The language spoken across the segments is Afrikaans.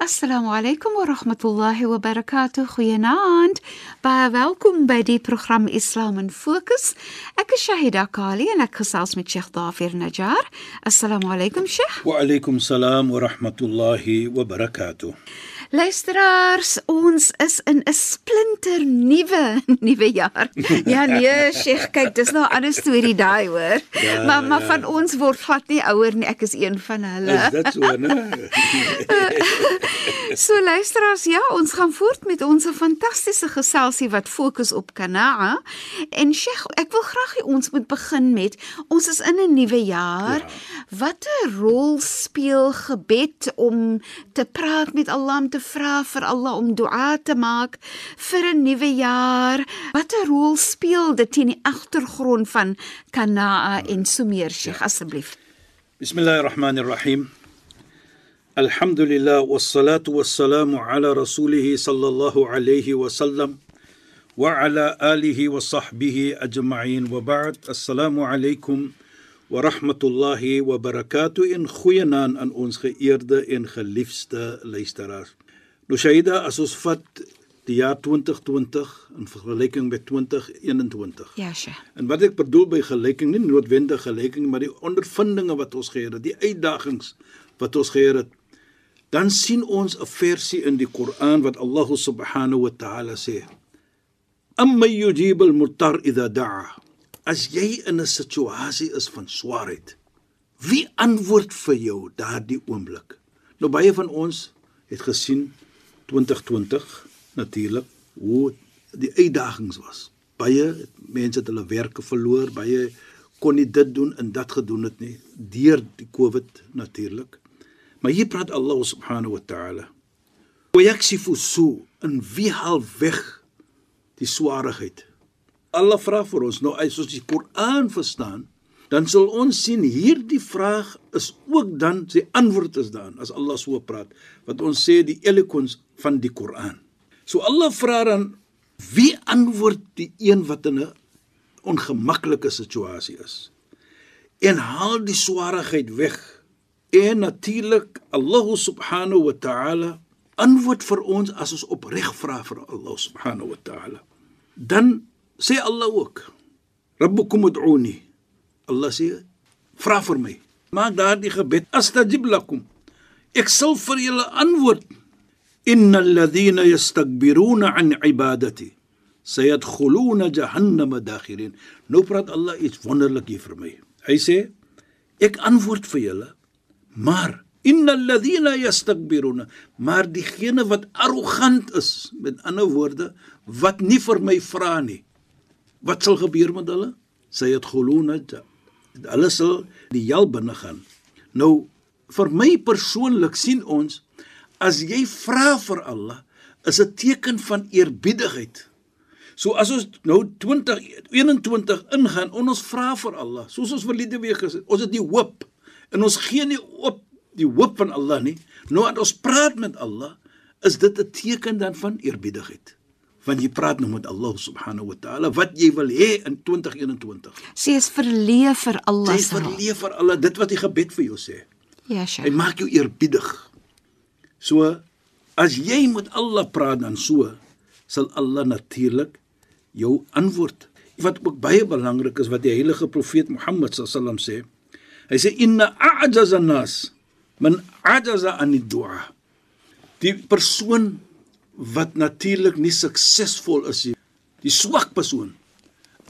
Assalamu alaykum wa rahmatullahi wa barakatuh. Goeienaand. Baie welkom by die program Islam in Fokus. Ek is Shahida Kali en ek gesels met Sheikh Dafir Najjar. Assalamu alaykum Sheikh. Wa alaykum salaam wa rahmatullahi wa barakatuh. Luisteraars, ons is in 'n splinter nuwe nuwe jaar. Ja nee, Sheikh, kyk, dis nou 'n ander storie daai hoor. Ja, maar maar ja. van ons word glad nie ouer nie. Ek is een van hulle. Is dit so, né? So luisteraars, ja, ons gaan voort met ons fantastiese geselsie wat fokus op Kanaa. En Sheikh, ek wil graag hê ons moet begin met ons is in 'n nuwe jaar. Ja. Watter rol speel gebed om te praat met Allah, om te vra vir Allah om dua te maak vir 'n nuwe jaar? Watter rol speel dit in die agtergrond van Kanaa en so meer, Sheikh, asseblief? Bismillahir Rahmanir Rahim. Alhamdulillah wassalatu wassalamu ala rasulih sallallahu alayhi wa sallam wa ala alihi wa sahbihi ajma'in wa ba'd. Assalamu alaykum wa rahmatullahi wa barakatuh in goeienaand aan ons geëerde en geliefde luisteraars. Nou Shaida, as ons vat die jaar 2020 in vergelyking met 2021. Ja, Sheikh. En wat ek bedoel by gelyking, nie noodwendig gelyking, maar die ondervindinge wat ons geheer het, die uitdagings wat ons geheer het, dan sien ons 'n versie in die Koran wat Allah subhanahu wa ta'ala sê: "Amma yujib al-muttar idha da'a." As jy in 'n situasie is van swaarheid, wie antwoord vir jou daardie oomblik? Nou baie van ons het gesien 2020 natuurlik hoe die uitdagings was. Baie mense het hulle werke verloor, baie kon nie dit doen en dat gedoen het nie deur die Covid natuurlik. Maar hier praat Allah subhanahu wa ta'ala. Wa yaksifu su en wie haal weg die swaarigheid. Allah vra vir ons nou as ons die Koran verstaan, dan sal ons sien hierdie vraag is ook dan sy antwoord is dan as Allah so praat wat ons sê die eloquence van die Koran. So Allah vra dan wie antwoord die een wat in 'n ongemaklike situasie is en haal die swaarigheid weg. En natuurlik Allah subhanahu wa ta'ala antwoord vir ons as ons opreg vra vir Allah subhanahu wa ta'ala. Dan sê Allah ook: Rabbukum ud'uni. Allah sê: Vra vir my. Maak daardie gebed astajib lakum. Ek sal vir julle antwoord. Innal ladhina yastakbiruna an ibadati sayadkhuluna jahannama dakhirin. Nou praat Allah iets wonderlik hier vir my. Hy sê: Ek antwoord vir julle, maar innal ladhina yastakbiruna, maar diegene wat arrogant is, met ander woorde, wat nie vir my vra nie. Wat sal gebeur met hulle? Sayadkhuluna hulle sal die hel binne gaan. Nou vir my persoonlik sien ons as jy vra vir Allah is 'n teken van eerbiedigheid. So as ons nou 2021 ingaan en ons vra vir Allah, soos ons verlede week gesê, ons het die hoop en ons gee nie op die hoop van Allah nie. Nou as ons praat met Allah, is dit 'n teken dan van eerbiedigheid. Want jy praat nou met Allah subhanahu wa ta'ala wat jy wil hê in 2021. Sy is verleë vir Allah se naam. verleef vir Allah dit wat die gebed vir jou sê. Ja, Hy Sheikh. maak jou eerbiedig. So as jy met Allah praat dan so, sal Allah natuurlik jou antwoord. Wat ook baie belangrik is wat die heilige profeet Mohammed sallam sê. Hy sê inna a'jaza an-nas man ajaza an ad-du'a. Die persoon wat natuurlik nie suksesvol is nie, die swak persoon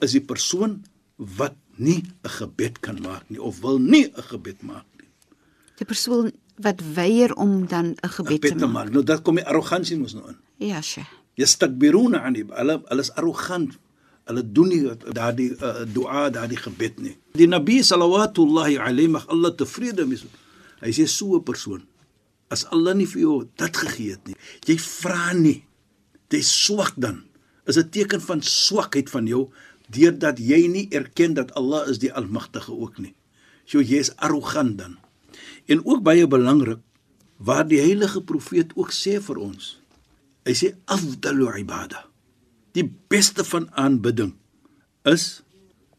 is die persoon wat nie 'n gebed kan maak nie of wil nie 'n gebed maak nie. Die persoon wat weier om dan 'n gebed te Gebed te maak. maak. Nou dat kom die arrogansie mos nou in. Ja, Sheikh. Yastakbiruna an hulle hulle is arrogant. Hulle doen nie daardie uh, dua, daardie gebed nie. Die Nabi sallallahu alayhi mag Allah tevrede wees. Hy sê so 'n persoon as Allah nie vir jou dit gegee het nie. Jy vra nie. Jy's swak dan. Is 'n teken van swakheid van jou deurdat jy nie erken dat Allah is die Almagtige ook nie. So jy is arrogant dan. En ook baie belangrik waar die heilige profeet ook sê vir ons. Hy sê afdalu ibada. Die beste van aanbidding is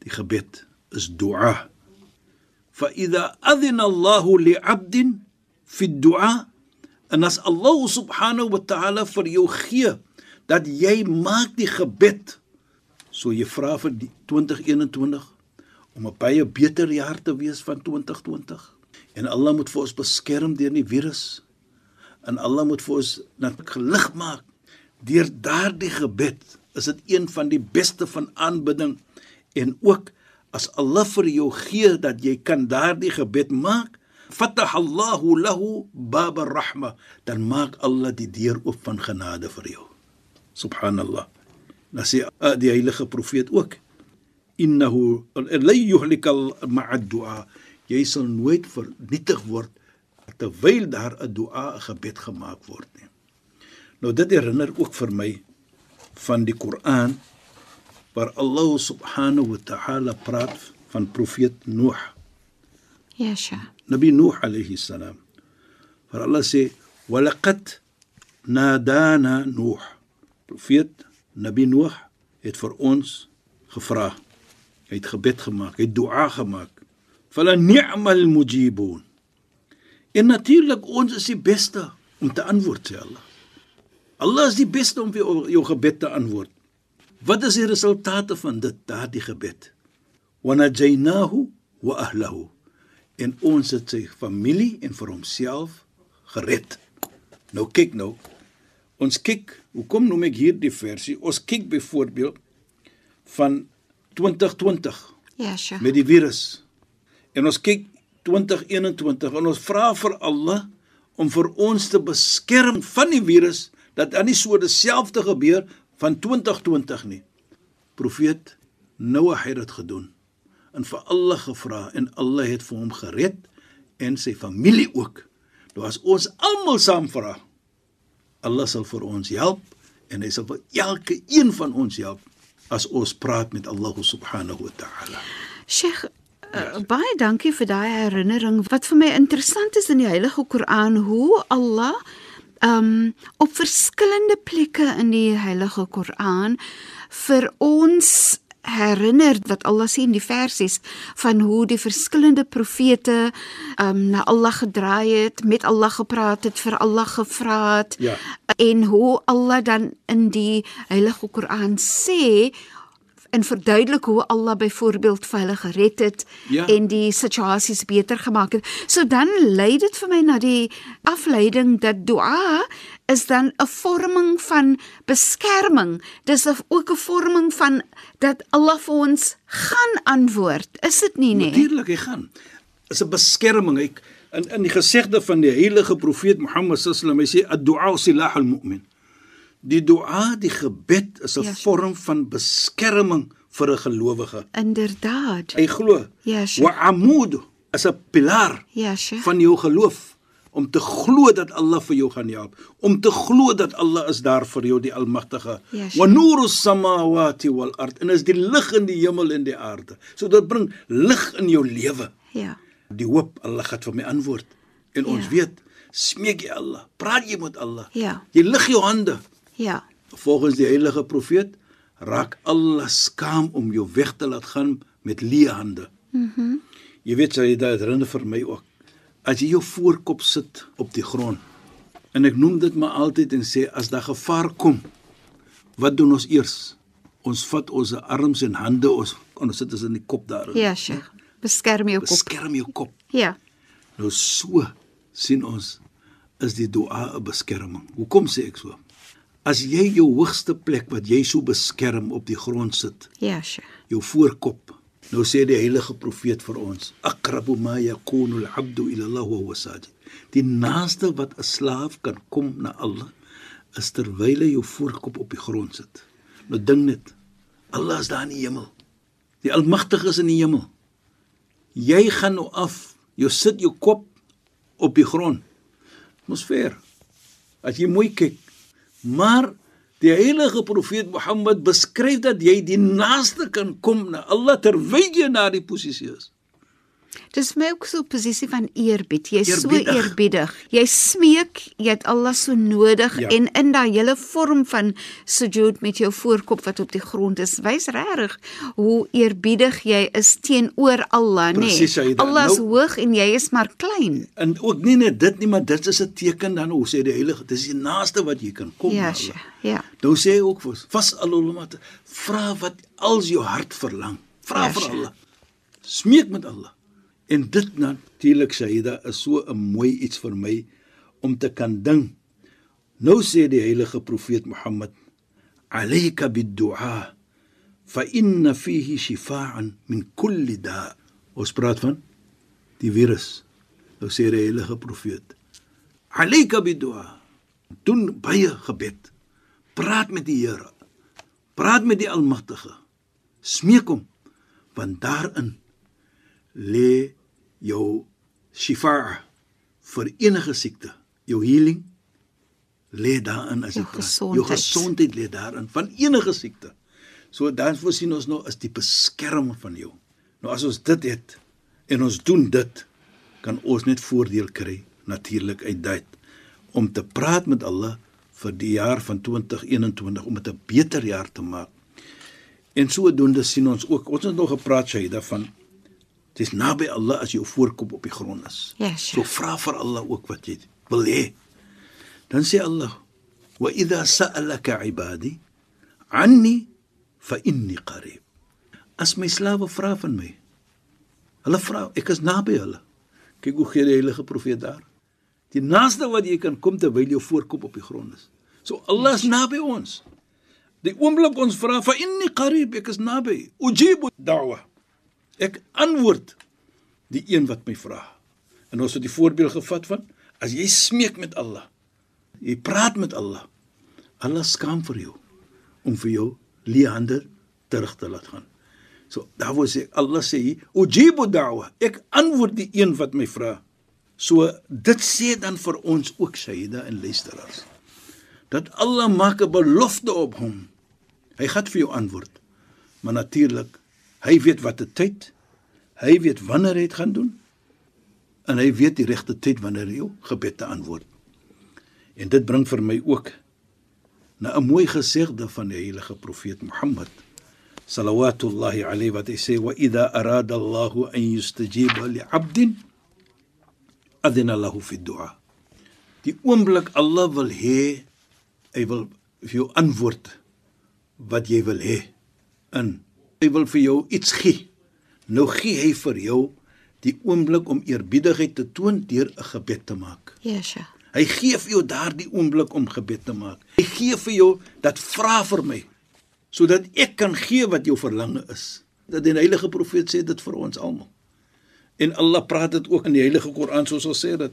die gebed, is dua. Fa idha adhina Allah li 'abdin fi dua en as Allah subhanahu wa ta'ala vir jou gee dat jy maak die gebed so jy vra vir die 2021 om 'n baie beter jaar te wees van 2020 en Allah moet vir ons beskerm deur die virus en Allah moet vir ons net gelig maak deur daardie gebed is dit een van die beste van aanbidding en ook as Allah vir jou gee dat jy kan daardie gebed maak fatah Allahu lahu bab ar-rahma dan maak Allah die deur oop van genade vir jou. Subhanallah. Dan sê uh, die heilige profeet ook innahu la yuhlika ma'a ad-du'a jy sal nooit vernietig word terwyl daar 'n dua 'n gebed gemaak word nie. Nou dit herinner ook vir my van die Koran waar Allah subhanahu wa ta'ala praat van profeet Nuh Ja, Sheikh. Nabi Nuh alayhi salam waar Allah sê walaqad nadana Nuh profeet Nabi Nuh het vir ons gevra hy het gebed gemaak hy het dua gemaak. Fala ni'mal mujibun. En natuurlik ons is die beste om te antwoord sê Allah Allah is die beste om vir jou, jou gebed te antwoord wat is die resultate van dit daardie gebed wa najaynahu wa ahlihi en ons het sy familie en vir homself gered. Nou kyk nou. Ons kyk, hoekom noem ek hierdie versie? Ons kyk byvoorbeeld van 2020 Ja, Sheikh. met die virus. En ons kyk 2021 en ons vra vir Allah om vir ons te beskerm van die virus dat dan nie so dieselfde gebeur van 2020 nie. Profeet Noah het dit gedoen en vir Allah gevra en Allah het vir hom gered en sy familie ook. Nou as ons almal saam vra, Allah sal vir ons help en hy sal vir elke een van ons help as ons praat met Allah subhanahu wa ta'ala. Sheikh, uh, baie dankie vir daai herinnering. Wat vir my interessant is in die Heilige Koran hoe Allah um op verskillende plekke in die Heilige Koran vir ons herinner wat Allah sê in die versies van hoe die verskillende profete um na Allah gedraai het, met Allah gepraat het, vir Allah gevra het Ja. en hoe Allah dan in die Heilige Koran sê en verduidelik hoe Allah byvoorbeeld vir hulle gered het Ja. en die situasies beter gemaak het. So dan lei dit vir my na die afleiding dat dua is dan 'n vorming van beskerming. Dis ook 'n vorming van dat Allah vir ons gaan antwoord. Is dit nie nee? Natuurlik hy gaan. Is 'n beskerming. Hy in in die gesegde van die heilige profeet Mohammed sallam hy sê ad-du'a silah al-mu'min. Die dua, die gebed is 'n Ja. vorm van beskerming vir 'n gelowige. Inderdaad. Hy glo. Ja, Sheikh. Wa amud is 'n pilaar Ja, Sheikh. van jou geloof om te glo dat Allah vir jou gaan help, om te glo dat Allah is daar vir jou die Almagtige. Ja, Sheikh. Wa nuru samawati wal ard en is die lig in die hemel en die aarde. So dit bring lig in jou lewe. Ja. Die hoop Allah gaan vir my antwoord. En ons Ja. weet, smeek jy Allah, praat jy met Allah. Ja. Jy lig jou hande. Ja. Volgens die heilige profeet raak Allah skaam om jou weg te laat gaan met leë hande. Mhm. Mm jy weet sy dit herinner vir my ook. As jy jou voorkop sit op die grond en ek noem dit maar altyd en sê as daar gevaar kom, wat doen ons eers? Ons vat ons arms en hande ons ons sit ons in die kop daar. Ja, Sheikh. Beskerm jou kop. Beskerm jou kop. Ja. Nou so sien ons is die dua 'n beskerming. Hoekom sê ek so? As jy jou hoogste plek wat jy so beskerm op die grond sit, Ja, Sheikh. jou voorkop. Nou sê die heilige profeet vir ons: "Aqrabu ma yakunu al-'abdu ila Allah wa huwa sajid." Die naaste wat 'n slaaf kan kom na Allah is terwyl hy jou voorkop op die grond sit. Nou ding net, Allah is daar in die hemel. Die Almagtige is in die hemel. Jy gaan nou af, jy sit jou kop op die grond. Atmosfeer. As jy mooi kyk, maar die heilige profeet Mohammed beskryf dat jy die naaste kan kom na Allah terwyl jy na die posisie is. Dis my ook so 'n posisie van eerbied. Jy's so Eerbiedig. eerbiedig. Jy smeek, jy het Allah so nodig Ja. en in daai hele vorm van sujud met jou voorkop wat op die grond is, wys regtig hoe eerbiedig jy is teenoor Allah, nê? Presies, Saida. Allah is Nou- hoog en jy is maar klein. En ook nie net dit nie, maar dit is 'n teken dan hoe sê die heilige, dis die naaste wat jy kan kom Ja, na sja, Allah. ja. Nou sê hy ook vir vas alulmat, vra wat als jou hart verlang. Vra Ja, vir. Allah. Smeek met Allah. En dit natuurlik Saida is so 'n mooi iets vir my om te kan ding. Nou sê die heilige profeet Mohammed, "Alayka bid-du'a fa inna fihi shifaa'an min kulli da'." Ons praat van die virus. Nou sê die heilige profeet, "Alayka bid-du'a." Doen baie gebed. Praat met die Here. Praat met die Almagtige. Smeek hom want daarin lê jou shifa vir enige siekte, jou healing lê daarin as jy Jou praat. gesondheid. Jou gesondheid lê daarin van enige siekte. So dan voorsien ons nou is die beskerming van jou. Nou as ons dit het en ons doen dit, kan ons net voordeel kry natuurlik uit dit om te praat met Allah vir die jaar van 2021 om dit 'n beter jaar te maak. En sodoende sien ons ook, ons het nog gepraat sy daarvan dis naby Allah as jou voorkop op die grond is. Ja, So sja. vra vir Allah ook wat jy wil hê. Dan sê Allah: "Wa idha sa'alaka 'ibadi 'anni fa inni qarib." As my slawe vra van my, hulle vra, ek is naby hulle. Kyk hoe gee die heilige profeet daar. Die naaste wat jy kan kom terwyl jou voorkop op die grond is. So Allah is naby ons. Die oomblik ons vra fa inni qarib, ek is naby. Ujibu da'wa. Ek antwoord die een wat my vra. En ons het die voorbeeld gevat van as jy smeek met Allah, jy praat met Allah, Allah skaam vir jou om vir jou leë hande terug te laat gaan. So daar word sê Allah sê hier, ujibu da'wa. Ek antwoord die een wat my vra. So dit sê dan vir ons ook Sayyida en luisteraars dat Allah maak 'n belofte op hom. Hy gaan vir jou antwoord. Maar natuurlik, hy weet wat die tyd, hy weet wanneer hy dit gaan doen en hy weet die regte tyd wanneer hy jou gebed te antwoord. En dit bring vir my ook na 'n mooi gesegde van die heilige profeet Mohammed salawatullahi alayhi wat hy sê wa idha arada Allahu an yustajiba li 'abdin adina lahu fi du'a. Die oomblik Allah wil hê hy wil vir jou antwoord wat jy wil hê. In hy wil vir jou iets gee. Nou gee hy vir jou die oomblik om eerbiedigheid te toon deur 'n gebed te maak. Sja. Hy gee vir jou daardie oomblik om gebed te maak. Hy gee vir jou dat vra vir my sodat ek kan gee wat jou verlange is. Dat die heilige profeet sê dit vir ons almal. En Allah praat dit ook in die heilige Koran soos ons sê dit.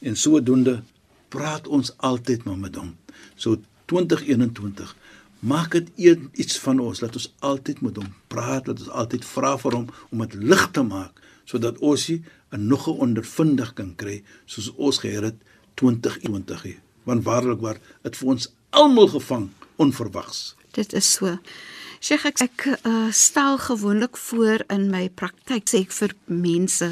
En sodoende praat ons altyd maar met hom. So 2021 maak dit iets van ons dat ons altyd met hom praat, dat ons altyd vra vir hom om dit lig te maak sodat ons nie 'n nog 'n ondervinding kan kry soos ons geheer het 2020 hier. Want waarlik waar het vir ons almal gevang onverwags. Dit is so. Sheikh ek, ek uh, stel gewoonlik voor in my praktyk sê ek vir mense,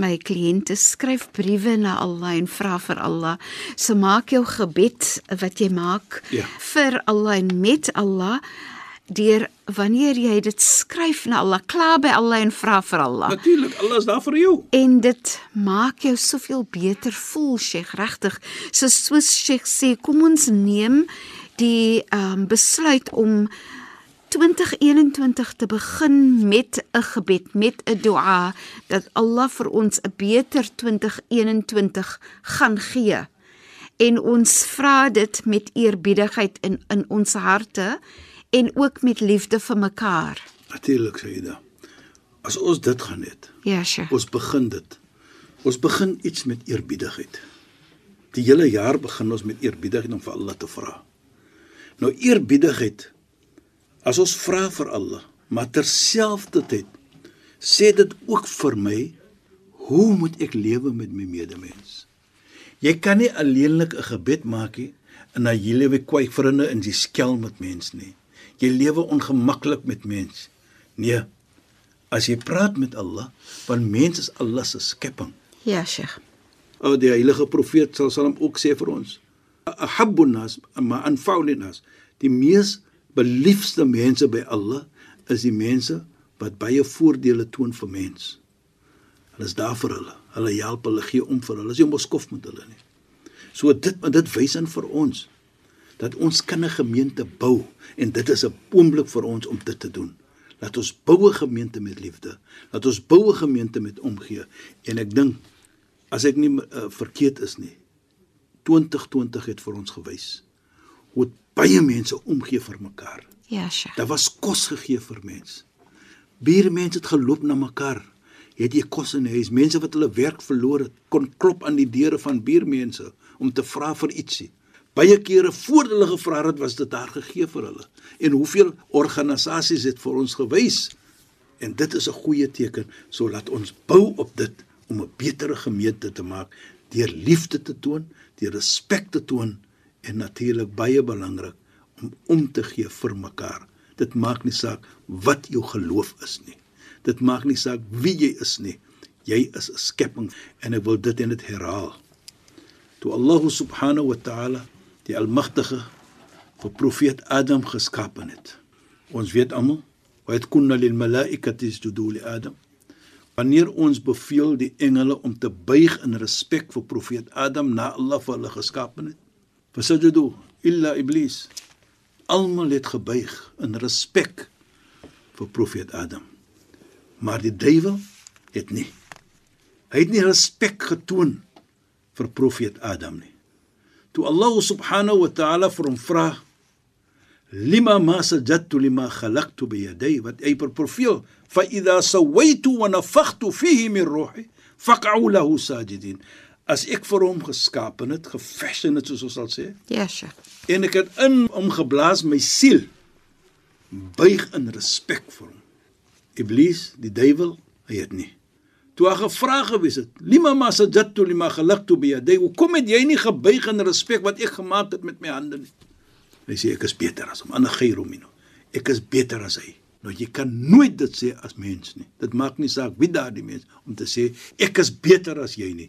my kliënte skryf briewe na Allah en vra vir Allah. So maak jou gebed wat jy maak Ja. vir Allah en met Allah deur wanneer jy dit skryf na Allah, kla by Allah en vra vir Allah. Natuurlik, Allah is daar vir jou. En dit maak jou soveel beter voel, Sheikh, regtig. So soos Sheikh sê, kom ons neem die ehm um, besluit om 2021 te begin met 'n gebed, met 'n dua dat Allah vir ons 'n beter 2021 gaan gee. En ons vra dit met eerbiedigheid in in ons harte en ook met liefde vir mekaar. Natuurlik dit. As ons dit gaan net. Ja, Sheikh. Ons begin dit. Ons begin iets met eerbiedigheid. Die hele jaar begin ons met eerbiedigheid om vir Allah te vra. Nou eerbiedigheid as ons vra vir Allah, maar terselfdertyd sê dit ook vir my hoe moet ek lewe met my medemens? Jy kan nie alleenlik 'n gebed maak nie en na jy lewe kwai vriende in die skel met mens nie. Jy lewe ongemaklik met mens. Nee. As jy praat met Allah, want mens is Allah se skepping. Ja, Sheikh. O die heilige profeet sal sal hom ook sê vir ons. Ahabbun nas ma anfa'un nas. Die mees beliefde mense by Allah is die mense wat baie voordele toon vir mens. Hulle is daar vir hulle. Hulle help hulle gee om vir hulle. As jy mos skof met hulle nie. So dit dit wys aan vir ons dat ons kan 'n gemeente bou en dit is 'n oomblik vir ons om dit te doen. Laat ons bou 'n gemeente met liefde. Laat ons bou 'n gemeente met omgee. En ek dink as ek nie uh, verkeerd is nie 2020 het vir ons gewys hoe baie mense omgee vir mekaar. Ja, Sheikh. Daar was kos gegee vir mense. Buurmense het geloop na mekaar. Het jy kos in huis? Mense wat hulle werk verloor het, kon klop aan die deure van buurmense om te vra vir ietsie. Baie kere voor hulle gevra het, was dit daar gegee vir hulle. En hoeveel organisasies het vir ons gewys? En dit is 'n goeie teken, so laat ons bou op dit om 'n beter gemeente te maak deur liefde te toon, deur respek te toon en natuurlik baie belangrik om om te gee vir mekaar. Dit maak nie saak wat jou geloof is nie. Dit maak nie saak wie jy is nie. Jy is 'n skepping en ek wil dit en dit herhaal. Toe Allah subhanahu wa ta'ala die almagtige vir profeet Adam geskaap het. Ons weet almal, wa het kunna lil malaikati isjudu li Adam wanneer ons beveel die engele om te buig in respek vir profeet Adam na Allah vir hulle geskaap het. Fasajadu illa iblis. Almal het gebuig in respek vir profeet Adam. Maar die duiwel het nie. Hy het nie respek getoon vir profeet Adam nie. Toe Allah subhanahu wa ta'ala vir hom vra lima ma sajadtu lima khalaqtu bi yaday wat hy per profeel fa idha sawaitu wa nafakhtu fihi min ruhi faq'u lahu sajidin as ek vir hom geskaap en dit gefashion het soos ons sal sê Ja, Sheikh. en ek het in hom geblaas my siel buig in respek vir hom iblis die duiwel hy het nie toe hy gevra gewees het lima ma sajadtu lima khalaqtu bi yaday hoekom het jy nie gebuig in respek wat ek gemaak het met my hande nie Hy sê ek is beter as hom. Ander Geiromino. Ek is beter as hy. Nou jy kan nooit dit sê as mens nie. Dit maak nie saak wie daardie mens om te sê ek is beter as jy nie.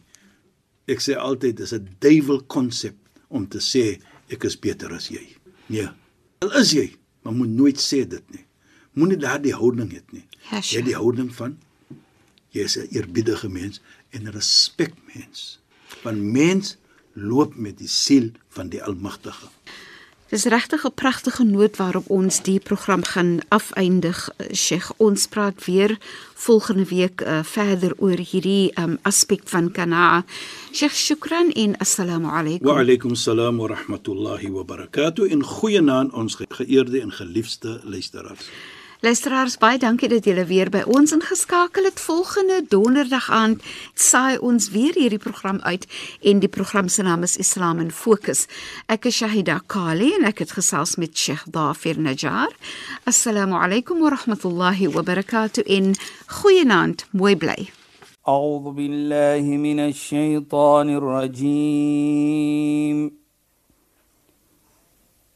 Ek sê altyd dis 'n duiwel konsep om te sê ek is beter as jy. Nee. Al is jy, maar moet nooit sê dit nie. Moenie daardie houding hê nie. Ja, Jy het die houding van jy is 'n eerbiedige mens en 'n respek mens. Want mens loop met die siel van die Almagtige. Dis regtig 'n pragtige noot waarop ons die program gaan afeindig, eh, Sheikh. Ons praat weer volgende week uh, verder oor hierdie um, aspek van kana. Sheikh, shukran en assalamu alaykum. Wa alaykum assalam wa rahmatullahi wa barakatuh. In goeie naam ons ge geëerde en geliefde luisteraars. Luisteraars, baie dankie dat julle weer by ons ingeskakel het. Volgende donderdag aand saai ons weer hierdie program uit en die program se naam is Islam in Fokus. Ek is Shahida Kali en ek het gesels met Sheikh Dafir Najjar. Assalamu alaykum wa rahmatullahi wa barakatuh in goeienaand, mooi bly. أعوذ بالله من الشيطان الرجيم